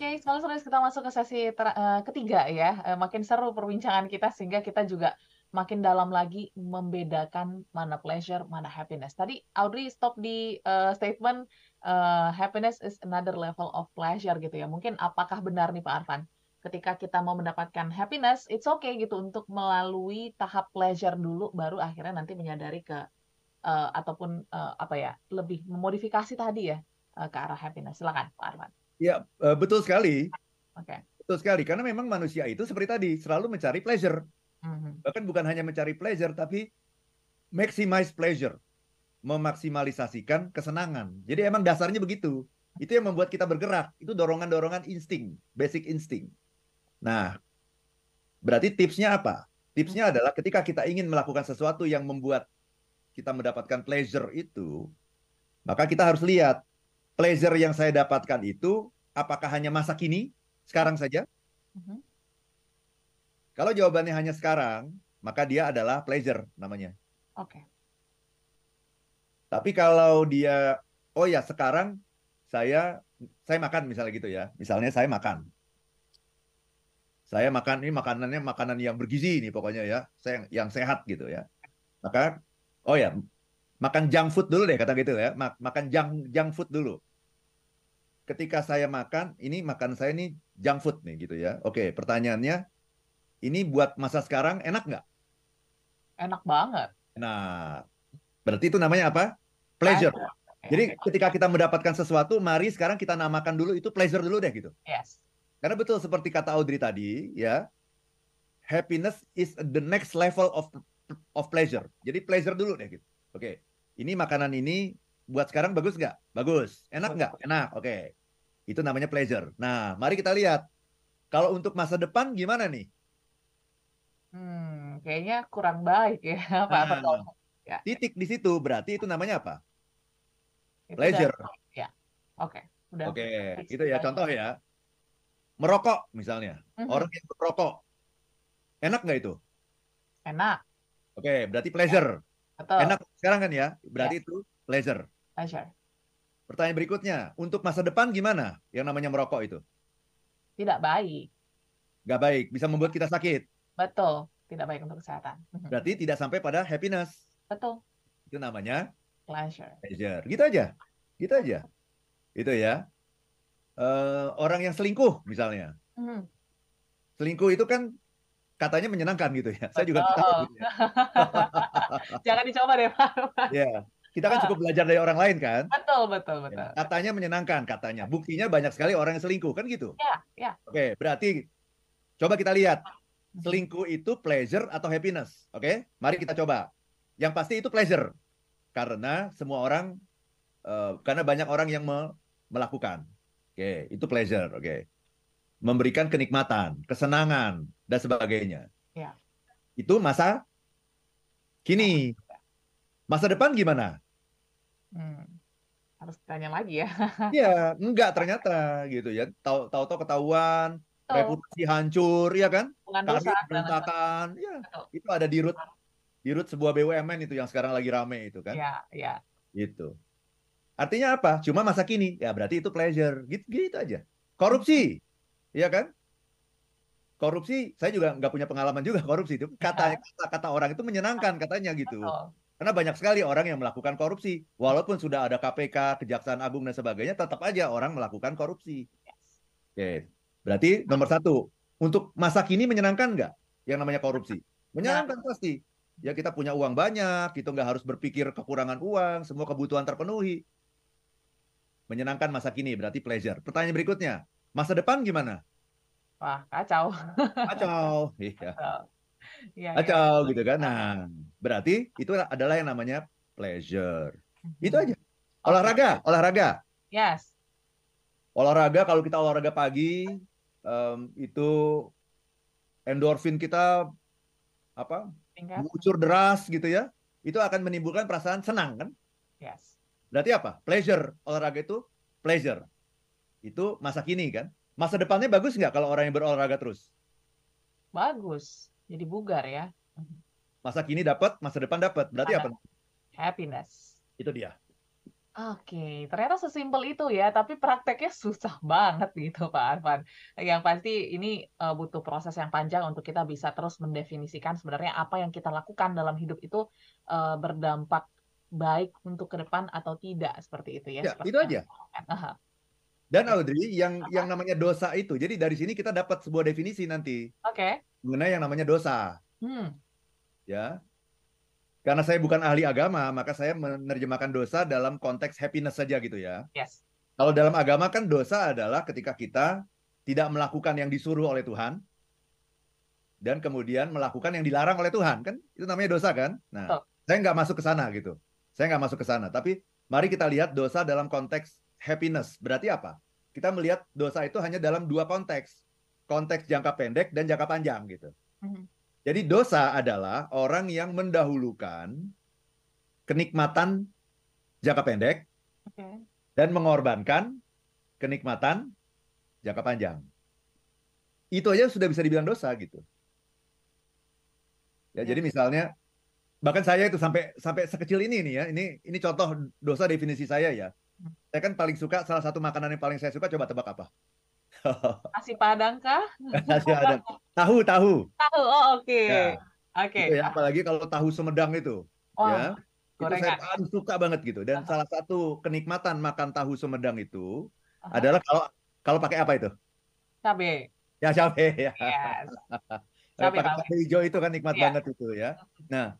Oke, kalau serius kita masuk ke sesi ter eee, ketiga ya, eee, makin seru perbincangan kita sehingga kita juga makin dalam lagi membedakan mana pleasure, mana happiness. Tadi Audrey stop di, eee, statement, eee, happiness is another level of pleasure gitu ya. Mungkin apakah benar nih Pak Arfan, ketika kita mau mendapatkan happiness, it's okay gitu untuk melalui tahap pleasure dulu baru akhirnya nanti menyadari ke eee, ataupun, eee, apa ya, lebih memodifikasi tadi ya, eee, ke arah happiness. Silakan Pak Arfan. Iya, eee, betul sekali. Oke. Betul sekali, karena memang manusia itu seperti tadi, selalu mencari pleasure. Mhm. Bahkan bukan hanya mencari pleasure, tapi maximize pleasure, memaksimalisasikan kesenangan. Jadi emang dasarnya begitu. Itu yang membuat kita bergerak, itu dorongan-dorongan insting, basic insting. Nah, berarti tipsnya apa? Tipsnya adalah ketika kita ingin melakukan sesuatu yang membuat kita mendapatkan pleasure itu, maka kita harus lihat pleasure yang saya dapatkan itu apakah hanya masa kini, sekarang saja? Mhm. Kalau jawabannya hanya sekarang, maka dia adalah pleasure namanya. Oke. Tapi kalau dia, oh ya sekarang saya saya makan misalnya gitu ya. Misalnya saya makan. Saya makan ini makanannya makanan yang bergizi nih pokoknya ya. Saya yang sehat gitu ya. Maka oh ya makan junk food dulu deh kata gitu ya. Ma- Makan junk junk food dulu. Ketika saya makan, ini makan saya ini junk food nih gitu ya. Oke, pertanyaannya ini buat masa sekarang enak nggak? Enak banget. Nah, berarti itu namanya apa? Pleasure. Oke, Jadi ketika kita mendapatkan sesuatu, mari sekarang kita namakan dulu itu pleasure dulu deh gitu. Yes. Karena betul seperti kata Audrey tadi, ya, happiness is the next level of of pleasure. Jadi pleasure dulu deh gitu. Oke, ini makanan ini buat sekarang bagus nggak? Bagus. Enak nggak? Enak. Oke, itu namanya pleasure. Nah, mari kita lihat kalau untuk masa depan gimana nih? Hmm, kayaknya kurang baik ya, Pak. Nah, Betul. Ya, titik di situ berarti itu namanya apa? itu Pleasure. udah ya. Oke, udah Oke, fix itu ya contoh ya. Merokok misalnya. Mhm. Orang yang merokok. Enak nggak itu? Enak, Oke, berarti pleasure. betul. Enak sekarang kan ya? Berarti itu pleasure. Pleasure. Pertanyaan berikutnya, untuk masa depan gimana yang namanya merokok itu? Tidak baik. Nggak baik, bisa membuat kita sakit. Betul, tidak baik untuk kesehatan. Mhm. Berarti tidak sampai pada happiness. Betul. Itu namanya Pleasure. pleasure. Gitu aja. Gitu aja. Itu ya. Eh, orang yang selingkuh misalnya. Mhm. Selingkuh itu kan katanya menyenangkan gitu ya. Saya juga Betul. tahu gitu ya. Jangan dicoba deh, Pak. Ya, kita kan cukup belajar dari orang lain kan. Betul, betul, betul. Ya, katanya menyenangkan katanya. Buktinya banyak sekali orang yang selingkuh kan gitu. Ya, ya. Oke, berarti coba kita lihat selingkuh itu pleasure atau happiness. Oke, mari kita coba. Yang pasti itu pleasure karena semua orang eh, karena banyak orang yang me- melakukan. Oke, itu pleasure. Oke, memberikan kenikmatan, kesenangan dan sebagainya. Ya. Itu masa kini. Masa depan gimana? Hmm. Harus tanya lagi ya. Ya, enggak ternyata gitu ya. Tahu tahu tahu ketahuan, Betul. reputasi hancur, ya kan? Lain berantakan. Ya, itu ada di root di root sebuah BUMN itu yang sekarang lagi rame itu kan. Ya, ya. Gitu. Artinya apa? Cuma masa kini. Ya berarti itu pleasure. Gitu, gitu aja. Korupsi. Iya kan? Korupsi, saya juga nggak punya pengalaman juga korupsi itu. Kata kata, kata orang itu menyenangkan katanya gitu. Betul. Karena banyak sekali orang yang melakukan korupsi. Walaupun sudah ada KPK, Kejaksaan Agung dan sebagainya, tetap aja orang melakukan korupsi. Yes. Oke, berarti nomor satu, untuk masa kini menyenangkan nggak yang namanya korupsi? Menyenangkan pasti. Ya kita punya uang banyak, kita nggak harus berpikir kekurangan uang, semua kebutuhan terpenuhi. Menyenangkan masa kini berarti pleasure. Pertanyaan berikutnya, masa depan gimana? Wah, kacau. Kacau, iya, Betul. Iya, iya. kacau gitu kan. Nah, berarti itu adalah yang namanya pleasure. Itu aja. Olahraga, olahraga. Yes. olahraga kalau kita olahraga pagi em, itu endorfin kita apa Tingkat. mengucur deras gitu ya itu akan menimbulkan perasaan senang kan Yes. berarti apa pleasure olahraga itu pleasure itu masa kini kan masa depannya bagus nggak kalau orang yang berolahraga terus Bagus. Jadi bugar ya. masa kini dapat masa depan dapat berarti apa Happiness. itu dia Oke, ternyata sesimpel itu ya, tapi prakteknya susah banget gitu Pak Arfan. Yang pasti ini, eee, butuh proses yang panjang untuk kita bisa terus mendefinisikan sebenarnya apa yang kita lakukan dalam hidup itu, eee, berdampak baik untuk ke depan atau tidak, seperti itu ya, Ya, seperti itu aja. Aha. Dan. Audrey, yang Apa? yang namanya dosa itu, jadi dari sini kita dapat sebuah definisi nanti Oke. Mengenai yang namanya dosa, Hmm. ya. Karena saya bukan ahli agama, maka saya menerjemahkan dosa dalam konteks happiness saja gitu ya. Yes. Kalau dalam agama kan dosa adalah ketika kita tidak melakukan yang disuruh oleh Tuhan dan kemudian melakukan yang dilarang oleh Tuhan kan itu namanya dosa kan. Nah, Betul. saya nggak masuk ke sana gitu. Saya nggak masuk ke sana. Tapi mari kita lihat dosa dalam konteks happiness. Berarti apa? Kita melihat dosa itu hanya dalam dua konteks. Konteks jangka pendek dan jangka panjang gitu. Mhm. Jadi dosa adalah orang yang mendahulukan kenikmatan jangka pendek Oke. dan mengorbankan kenikmatan jangka panjang. Itu aja sudah bisa dibilang dosa gitu. Ya, Ya. jadi misalnya bahkan saya itu sampai sampai sekecil ini nih ya. Ini ini contoh dosa definisi saya ya. Hmm. Saya kan paling suka salah satu makanan yang paling saya suka coba tebak apa? Nasi Padang kah? Nasi ada tahu tahu. Tahu, oh oke. Ya, Oke. itu ya apalagi kalau tahu Sumedang itu. Wah, ya. Itu saya paling suka banget gitu. Dan Aha. salah satu kenikmatan makan tahu Sumedang itu Aha. adalah kalau kalau pakai apa itu? Cabe. Ya cabe ya. Yes. Cabe pakai cabai hijau itu kan nikmat Iya. banget itu ya. Nah,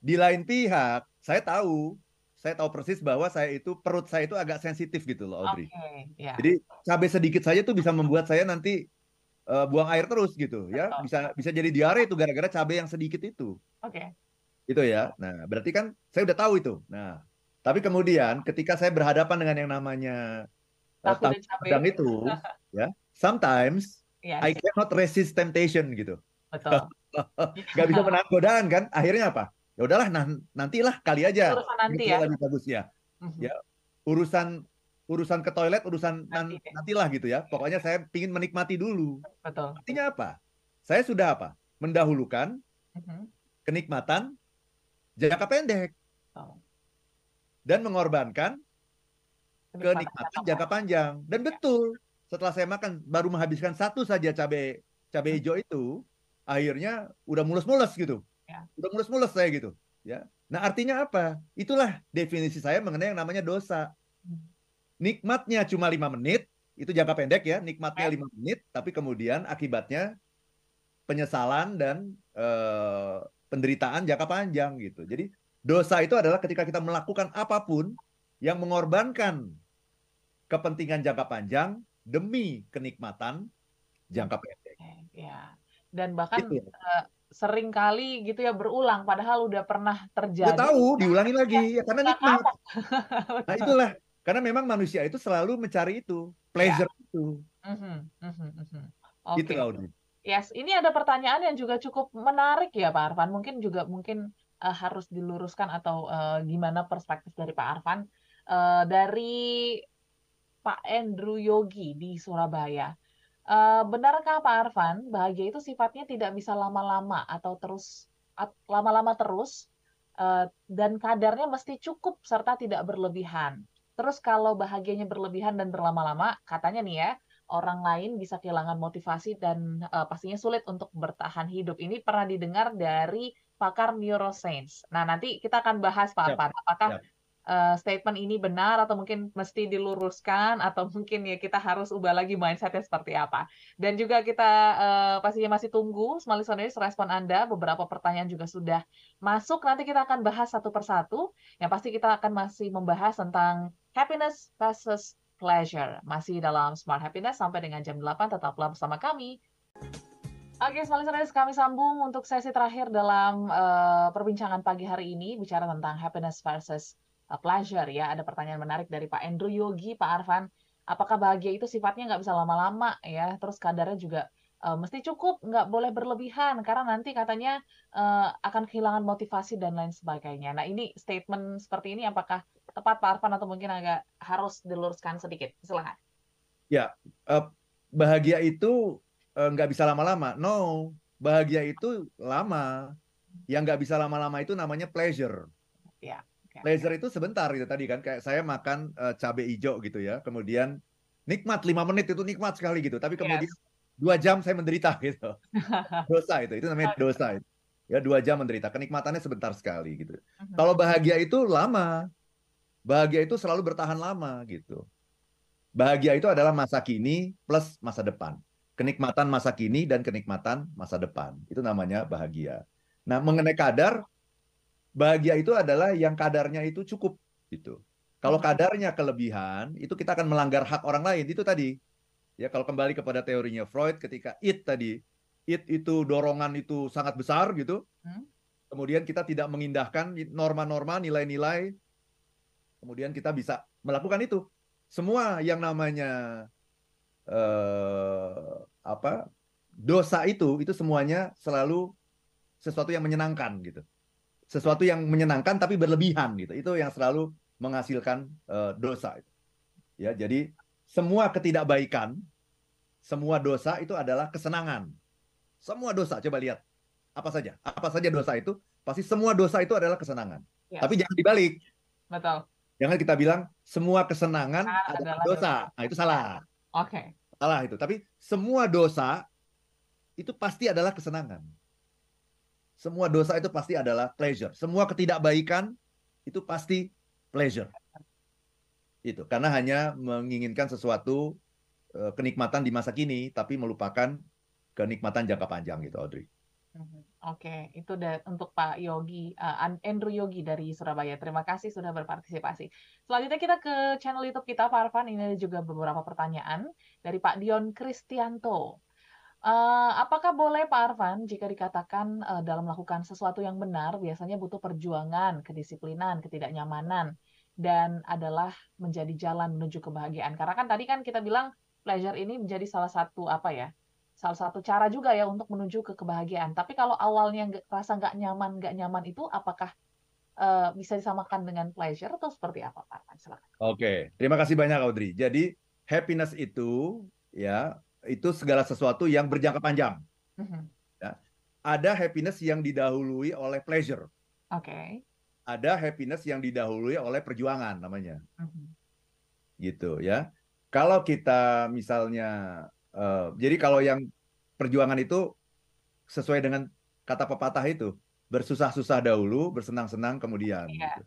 di lain pihak, saya tahu, saya tahu persis bahwa saya itu perut saya itu agak sensitif gitu loh, Audrey. ya. Jadi cabai sedikit saja tuh bisa membuat saya nanti eh, buang air terus gitu ya. Betul. Bisa bisa jadi diare itu gara-gara cabai yang sedikit itu. Oke. Itu ya. Nah, berarti kan saya udah tahu itu. Nah, tapi kemudian ketika saya berhadapan dengan yang namanya eh, Tahu cabe. Sumedang itu, ya, sometimes Yes, I cannot resist temptation gitu. betul. nggak bisa menahan godaan kan akhirnya apa ya udahlah nan- nantilah kali aja Urusan nanti Ini ya. lebih bagus ya Mhm. Ya. urusan urusan ke toilet urusan nan- Nanti deh. nantilah gitu ya pokoknya saya ingin menikmati dulu Betul. artinya apa saya sudah apa mendahulukan Mhm. kenikmatan jangka pendek dan mengorbankan Kenikmatan kenikmatan jangka panjang dan betul setelah saya makan baru menghabiskan satu saja cabai cabai hijau itu akhirnya udah mulus-mulus gitu Ya. udah mulus-mulus saya gitu ya nah artinya apa itulah definisi saya mengenai yang namanya dosa nikmatnya cuma lima menit itu jangka pendek ya nikmatnya Ya. lima menit tapi kemudian akibatnya penyesalan dan eh, penderitaan jangka panjang gitu jadi dosa itu adalah ketika kita melakukan apa pun yang mengorbankan kepentingan jangka panjang demi kenikmatan jangka pendek Ya. Dan bahkan itu ya. eh, sering kali gitu ya berulang padahal udah pernah Udah terjadi. tahu diulangi lagi ya karena Nggak nikmat nah itulah karena memang manusia itu selalu mencari itu pleasure itu Mhm, mhm, mhm. itu Oke. Audrey Yes, ini ada pertanyaan yang juga cukup menarik ya Pak Arfan. Mungkin juga mungkin eh, harus diluruskan atau eh, gimana perspektif dari Pak Arfan Eh, dari Pak Andrew Yogi di Surabaya. Eh, benarkah Pak Arfan bahagia itu sifatnya tidak bisa lama-lama atau terus at- lama-lama terus eh, dan kadarnya mesti cukup serta tidak berlebihan. Terus kalau bahagianya berlebihan dan berlama-lama, katanya nih ya, orang lain bisa kehilangan motivasi dan eh, pastinya sulit untuk bertahan hidup. Ini pernah didengar dari pakar neuroscience. Nah, nanti kita akan bahas Pak Siap, Arfan, apakah siap. Eh, statement ini benar atau mungkin mesti diluruskan atau mungkin ya kita harus ubah lagi mindsetnya seperti apa. Dan juga kita eh, pastinya masih tunggu small listeners respon Anda. Beberapa pertanyaan juga sudah masuk. Nanti kita akan bahas satu persatu. Yang pasti kita akan masih membahas tentang happiness versus pleasure. Masih dalam Smart Happiness sampai dengan jam 8 tetaplah bersama kami. Oke, small listeners, kami sambung untuk sesi terakhir dalam eh, perbincangan pagi hari ini bicara tentang happiness versus uh, pleasure ya. Ada pertanyaan menarik dari Pak Andrew Yogi, Pak Arfan. Apakah bahagia itu sifatnya nggak bisa lama-lama ya? Terus kadarnya juga uh, mesti cukup, nggak boleh berlebihan karena nanti katanya uh, akan kehilangan motivasi dan lain sebagainya. Nah ini statement seperti ini apakah tepat Pak Arfan atau mungkin agak harus diluruskan sedikit? Silakan. ya eh, bahagia itu eh, nggak bisa lama-lama no bahagia itu lama yang nggak bisa lama-lama itu namanya pleasure Ya. Oke. Pleasure itu sebentar gitu tadi kan kayak saya makan eh, cabai hijau gitu ya, kemudian nikmat lima menit itu nikmat sekali gitu, tapi kemudian Yes. dua jam saya menderita gitu. Dosa itu, itu namanya dosa itu. Ya dua jam menderita, kenikmatannya sebentar sekali gitu. Mhm. Kalau bahagia itu lama, bahagia itu selalu bertahan lama gitu. Bahagia itu adalah masa kini plus masa depan. Kenikmatan masa kini dan kenikmatan masa depan. Itu namanya bahagia. Nah, mengenai kadar, bahagia itu adalah yang kadarnya itu cukup gitu. Kalau Mhm. kadarnya kelebihan, itu kita akan melanggar hak orang lain. Itu tadi. Ya, kalau kembali kepada teorinya Freud ketika it tadi, it itu dorongan itu sangat besar gitu. Hmm. Kemudian kita tidak mengindahkan norma-norma, nilai-nilai. Kemudian kita bisa melakukan itu. Semua yang namanya eh apa? dosa itu itu semuanya selalu sesuatu yang menyenangkan gitu. Sesuatu yang menyenangkan tapi berlebihan gitu. Itu yang selalu menghasilkan eh, dosa. Ya, jadi semua ketidakbaikan, semua dosa itu adalah kesenangan. Semua dosa coba lihat apa saja. Apa saja dosa itu pasti semua dosa itu adalah kesenangan. Yes. Tapi jangan dibalik. Betul. Jangan kita bilang semua kesenangan Ah, adalah adalah dosa. Nah, itu salah. Oke. Salah itu. Tapi semua dosa itu pasti adalah kesenangan. Semua dosa itu pasti adalah pleasure. Semua ketidakbaikan itu pasti pleasure. Itu karena hanya menginginkan sesuatu eh, kenikmatan di masa kini tapi melupakan kenikmatan jangka panjang gitu Audrey. Mhm. Oke, itu untuk Pak Yogi, An- Andrew Yogi dari Surabaya. Terima kasih sudah berpartisipasi. Selanjutnya kita ke channel YouTube kita, Pak Arfan. Ini ada juga beberapa pertanyaan dari Pak Dion Kristianto. Eh, apakah boleh Pak Arfan jika dikatakan eh, dalam melakukan sesuatu yang benar biasanya butuh perjuangan, kedisiplinan, ketidaknyamanan, dan adalah menjadi jalan menuju kebahagiaan? Karena kan tadi kan kita bilang pleasure ini menjadi salah satu apa ya? salah satu cara juga ya untuk menuju ke kebahagiaan. Tapi kalau awalnya nggak rasa nggak nyaman, nggak nyaman itu apakah eh, bisa disamakan dengan pleasure atau seperti apa Pak? Arfan? Silakan. Oke, terima kasih banyak Audrey. Jadi happiness itu ya itu segala sesuatu yang berjangka panjang. Mhm. Ada happiness yang didahului oleh pleasure. Oke. Ada happiness yang didahului oleh perjuangan namanya. Mhm. Gitu ya. Kalau kita misalnya eh, jadi kalau yang perjuangan itu sesuai dengan kata pepatah itu, bersusah-susah dahulu, bersenang-senang kemudian Iya. gitu.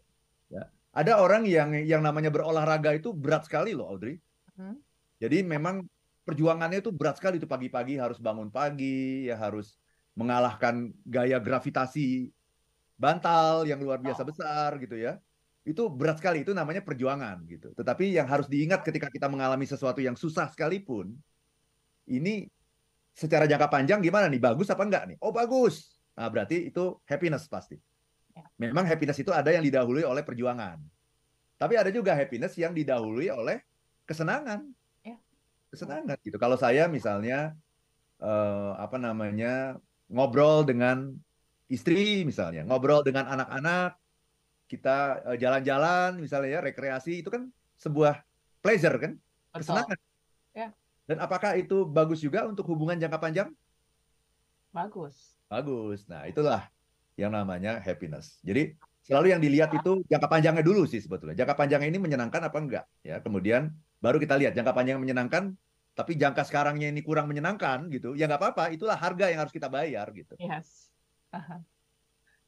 Ya. Ada orang yang yang namanya berolahraga itu berat sekali loh Audrey. Mhm. Jadi memang perjuangannya itu berat sekali itu pagi-pagi harus bangun pagi, ya harus mengalahkan gaya gravitasi bantal yang luar biasa Oh. besar gitu ya. Itu berat sekali, itu namanya perjuangan gitu. Tetapi yang harus diingat ketika kita mengalami sesuatu yang susah sekalipun, ini secara jangka panjang gimana nih? Bagus apa enggak nih? Oh bagus. Nah berarti itu happiness pasti. Ya. Memang happiness itu ada yang didahului oleh perjuangan. Tapi ada juga happiness yang didahului oleh kesenangan. Kesenangan gitu. Kalau saya misalnya eh, apa namanya ngobrol dengan istri misalnya, ngobrol dengan anak-anak, kita eh, jalan-jalan misalnya ya rekreasi itu kan sebuah pleasure kan, kesenangan. Ya. Dan apakah itu bagus juga untuk hubungan jangka panjang? Bagus. Bagus. Nah, itulah yang namanya happiness. Jadi selalu yang dilihat itu jangka panjangnya dulu sih sebetulnya. Jangka panjangnya ini menyenangkan apa enggak? Ya, kemudian baru kita lihat jangka panjang menyenangkan, tapi jangka sekarangnya ini kurang menyenangkan gitu. Ya nggak apa-apa, itulah harga yang harus kita bayar gitu. Yes. Aha.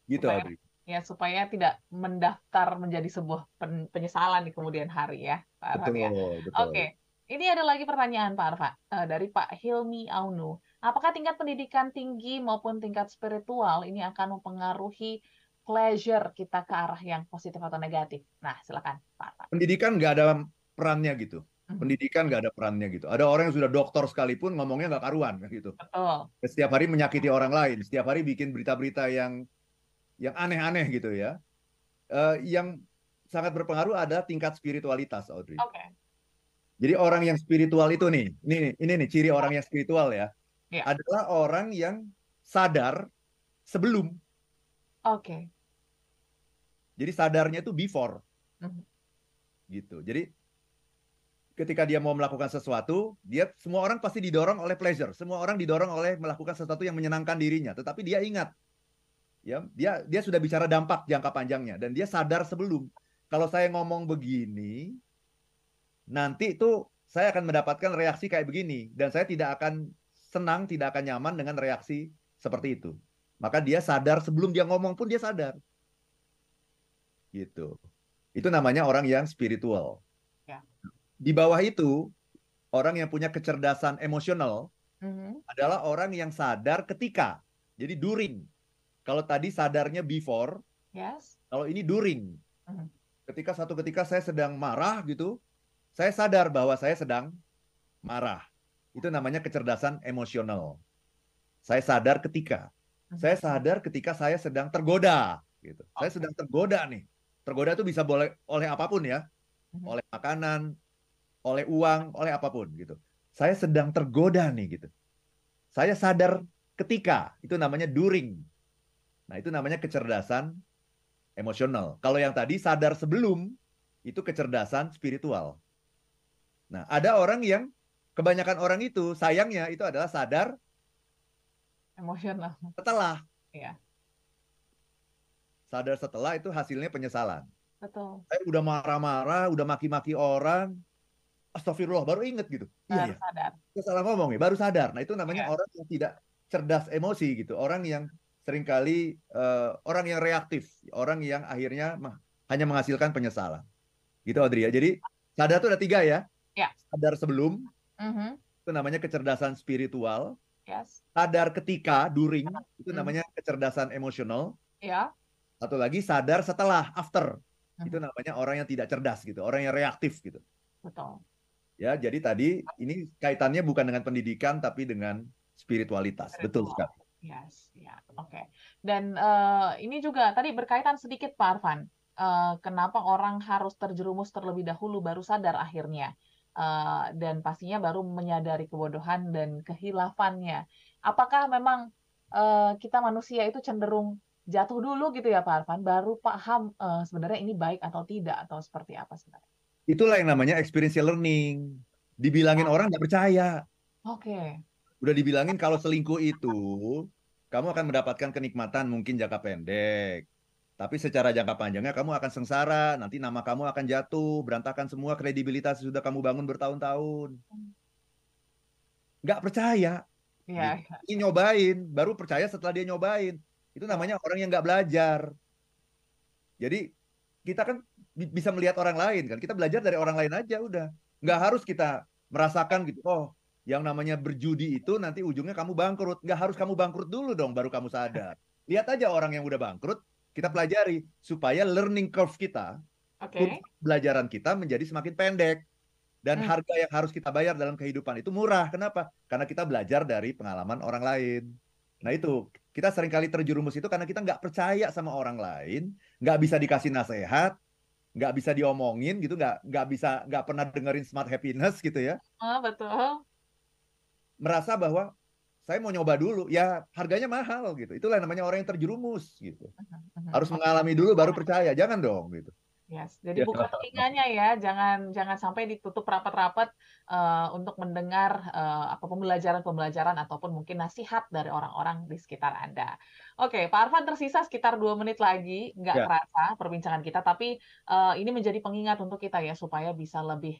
Gitu, Supaya- Audrey. Ya supaya tidak mendaftar menjadi sebuah pen- penyesalan di kemudian hari ya, Pak Arfan ya. Betul, betul. Oke, ini ada lagi pertanyaan Pak Arfa eh, dari Pak Hilmi Aunu. Apakah tingkat pendidikan tinggi maupun tingkat spiritual ini akan mempengaruhi pleasure kita ke arah yang positif atau negatif? Nah, silakan Pak Arfa. Pendidikan nggak ada perannya gitu. Mhm. Pendidikan nggak ada perannya gitu. Ada orang yang sudah doktor sekalipun ngomongnya nggak karuan gitu. Betul. Setiap hari menyakiti orang lain, setiap hari bikin berita-berita yang yang aneh-aneh gitu ya. Eh, yang sangat berpengaruh ada tingkat spiritualitas, Audrey. Oke. Jadi orang yang spiritual itu nih, ini nih, ini nih ciri orang yang spiritual ya, Iya. adalah orang yang sadar sebelum. Oke. Jadi sadarnya itu before, Mhm. gitu. Jadi ketika dia mau melakukan sesuatu, dia semua orang pasti didorong oleh pleasure, semua orang didorong oleh melakukan sesuatu yang menyenangkan dirinya. Tetapi dia ingat, ya dia dia sudah bicara dampak jangka panjangnya. Dan dia sadar sebelum kalau saya ngomong begini nanti itu saya akan mendapatkan reaksi kayak begini. Dan saya tidak akan senang tidak akan nyaman dengan reaksi seperti itu. Maka dia sadar sebelum dia ngomong pun dia sadar. Gitu. Itu namanya orang yang spiritual. Di bawah itu orang yang punya kecerdasan emosional Mhm. adalah orang yang sadar ketika jadi during kalau tadi sadarnya before, Yes. kalau ini during. Mhm. Ketika satu ketika saya sedang marah gitu, saya sadar bahwa saya sedang marah. Itu namanya kecerdasan emosional. Saya sadar ketika. Mhm. Saya sadar ketika saya sedang tergoda gitu. Saya Oke. sedang tergoda nih. Tergoda itu bisa boleh oleh apa pun ya. Mhm. Oleh makanan, oleh uang, oleh apa pun gitu. Saya sedang tergoda nih gitu. Saya sadar ketika. Itu namanya during. Nah, itu namanya kecerdasan emosional. Kalau yang tadi sadar sebelum, itu kecerdasan spiritual. Nah, ada orang yang kebanyakan orang itu sayangnya itu adalah sadar Emosional. setelah. Iya. Sadar setelah itu hasilnya penyesalan. Betul. Saya udah marah-marah, udah maki-maki orang, astagfirullah, baru inget gitu. Baru Iya, iya, sadar. salah ngomong ya, baru sadar. Nah, itu namanya Iya. orang yang tidak cerdas emosi gitu. Orang yang sering kali eh, orang yang reaktif, orang yang akhirnya mah- hanya menghasilkan penyesalan. Gitu Audrey ya. Jadi sadar itu ada tiga ya. Ya. Sadar sebelum, Mhm. itu namanya kecerdasan spiritual. Yes. Sadar ketika, during, itu Hmm. namanya kecerdasan emosional. Ya. Satu lagi sadar setelah, after. Mhm. Itu namanya orang yang tidak cerdas gitu, orang yang reaktif gitu. Betul. Ya, jadi tadi ini kaitannya bukan dengan pendidikan tapi dengan spiritualitas. Betul sekali. Yes, ya, oke. Dan eh, ini juga tadi berkaitan sedikit Pak Arfan. Eh, kenapa orang harus terjerumus terlebih dahulu baru sadar akhirnya, Eh, dan pastinya baru menyadari kebodohan dan kehilafannya. Apakah memang eh, kita manusia itu cenderung jatuh dulu gitu ya Pak Arfan, baru paham eh, sebenarnya ini baik atau tidak atau seperti apa sebenarnya? Itulah yang namanya experiential learning. Dibilangin orang nggak percaya. Oke, Udah dibilangin kalau selingkuh itu kamu akan mendapatkan kenikmatan mungkin jangka pendek. Tapi secara jangka panjangnya kamu akan sengsara, nanti nama kamu akan jatuh, berantakan semua kredibilitas yang sudah kamu bangun bertahun-tahun. Nggak percaya. ya, Ini nyobain, baru percaya setelah dia nyobain. Itu namanya orang yang nggak belajar. Jadi kita kan bisa melihat orang lain kan. Kita belajar dari orang lain aja udah. Nggak harus kita merasakan gitu. Oh, yang namanya berjudi itu nanti ujungnya kamu bangkrut. Nggak harus kamu bangkrut dulu dong baru kamu sadar. Lihat aja orang yang udah bangkrut, kita pelajari supaya learning curve kita, kurva pelajaran kita menjadi semakin pendek. Dan Hmm. harga yang harus kita bayar dalam kehidupan itu murah. Kenapa? Karena kita belajar dari pengalaman orang lain. Nah itu, kita sering kali terjerumus itu karena kita nggak percaya sama orang lain, nggak bisa dikasih nasihat, nggak bisa diomongin gitu, nggak nggak bisa nggak pernah dengerin smart happiness gitu ya. Ah, betul. Merasa bahwa saya mau nyoba dulu, ya harganya mahal gitu. Itulah namanya orang yang terjerumus gitu. Harus mengalami dulu baru percaya, jangan dong gitu. Yes, jadi Ya. buka telinganya ya, jangan jangan sampai ditutup rapat-rapat eh, untuk mendengar eh, apa pembelajaran-pembelajaran ataupun mungkin nasihat dari orang-orang di sekitar Anda. Oke, Pak Arfan tersisa sekitar dua menit lagi, nggak Ya. kerasa perbincangan kita, tapi eh, ini menjadi pengingat untuk kita ya supaya bisa lebih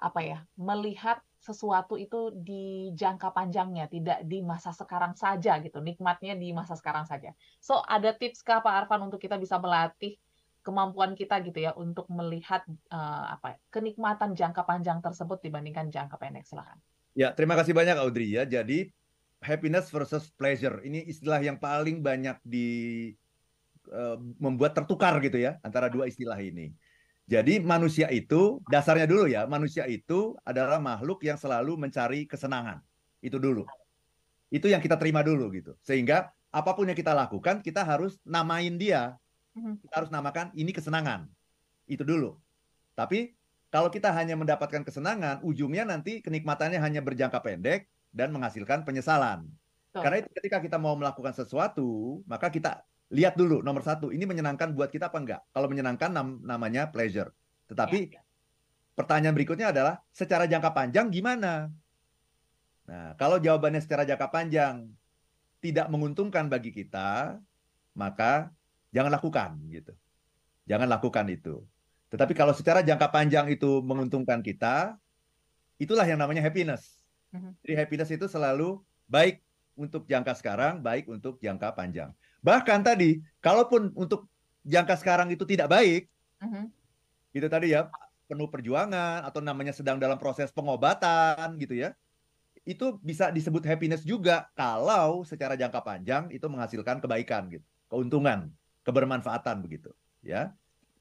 apa ya melihat sesuatu itu di jangka panjangnya, tidak di masa sekarang saja gitu, nikmatnya di masa sekarang saja. So ada tips kah Pak Arfan untuk kita bisa melatih kemampuan kita gitu ya untuk melihat eh, apa ya, kenikmatan jangka panjang tersebut dibandingkan jangka pendek silakan. Ya, terima kasih banyak Audrey ya. Jadi happiness versus pleasure ini istilah yang paling banyak di eh, membuat tertukar gitu ya antara dua istilah ini. Jadi manusia itu dasarnya dulu ya, manusia itu adalah makhluk yang selalu mencari kesenangan. Itu dulu. Itu yang kita terima dulu gitu. Sehingga apa pun yang kita lakukan, kita harus namain dia. Mhm. Kita harus namakan ini kesenangan. Itu dulu. Tapi kalau kita hanya mendapatkan kesenangan, ujungnya nanti kenikmatannya hanya berjangka pendek dan menghasilkan penyesalan. Betul. Karena itu ketika kita mau melakukan sesuatu, maka kita lihat dulu nomor satu, ini menyenangkan buat kita apa enggak? Kalau menyenangkan nam- namanya pleasure. Tetapi Ya, pertanyaan berikutnya adalah secara jangka panjang gimana? Nah, kalau jawabannya secara jangka panjang tidak menguntungkan bagi kita, maka jangan lakukan gitu. Jangan lakukan itu. Tetapi kalau secara jangka panjang itu menguntungkan kita, itulah yang namanya happiness. Mhm. Jadi happiness itu selalu baik untuk jangka sekarang, baik untuk jangka panjang. Bahkan tadi, kalaupun untuk jangka sekarang itu tidak baik, Mhm. gitu tadi ya, penuh perjuangan atau namanya sedang dalam proses pengobatan gitu ya. Itu bisa disebut happiness juga kalau secara jangka panjang itu menghasilkan kebaikan gitu, keuntungan, kebermanfaatan begitu, ya.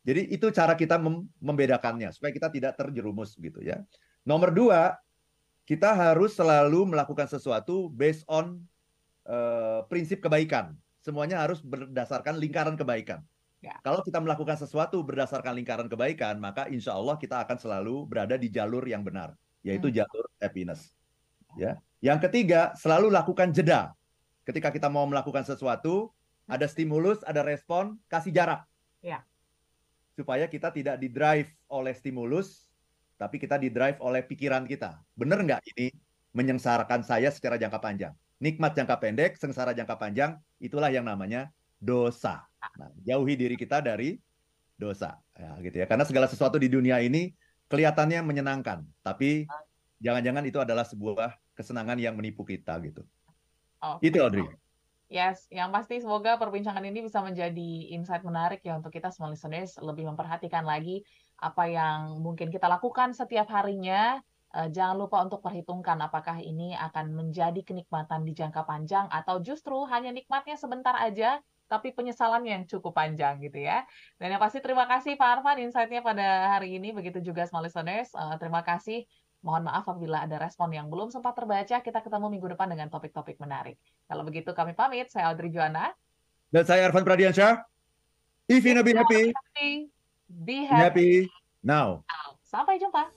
Jadi itu cara kita mem- membedakannya supaya kita tidak terjerumus gitu ya. Nomor dua, kita harus selalu melakukan sesuatu based on eh, prinsip kebaikan. Semuanya harus berdasarkan lingkaran kebaikan. Ya. Kalau kita melakukan sesuatu berdasarkan lingkaran kebaikan, maka insya Allah kita akan selalu berada di jalur yang benar, yaitu Hmm. jalur happiness. Ya. Yang ketiga, selalu lakukan jeda. Ketika kita mau melakukan sesuatu, ada stimulus, ada respon, kasih jarak. Ya. Supaya kita tidak didrive oleh stimulus, tapi kita didrive oleh pikiran kita. Benar nggak ini menyengsarakan saya secara jangka panjang? Nikmat jangka pendek, sengsara jangka panjang, itulah yang namanya dosa. Nah, jauhi diri kita dari dosa. Ya, gitu ya. Karena segala sesuatu di dunia ini kelihatannya menyenangkan, tapi jangan-jangan itu adalah sebuah kesenangan yang menipu kita gitu. Oke. Itu Audrey. Yes, yang pasti semoga perbincangan ini bisa menjadi insight menarik ya untuk kita semua listeners lebih memperhatikan lagi apa yang mungkin kita lakukan setiap harinya. Eh, jangan lupa untuk perhitungkan apakah ini akan menjadi kenikmatan di jangka panjang atau justru hanya nikmatnya sebentar aja, tapi penyesalannya yang cukup panjang gitu ya. Dan yang pasti terima kasih Pak Arfan insight-nya pada hari ini, begitu juga small listeners. Eh, terima kasih. Mohon maaf apabila ada respon yang belum sempat terbaca. Kita ketemu minggu depan dengan topik-topik menarik. Kalau begitu kami pamit. Saya Audrey Juana. Dan saya Arfan Pradiansyah. If you be happy, Be be happy. happy now. Sampai jumpa.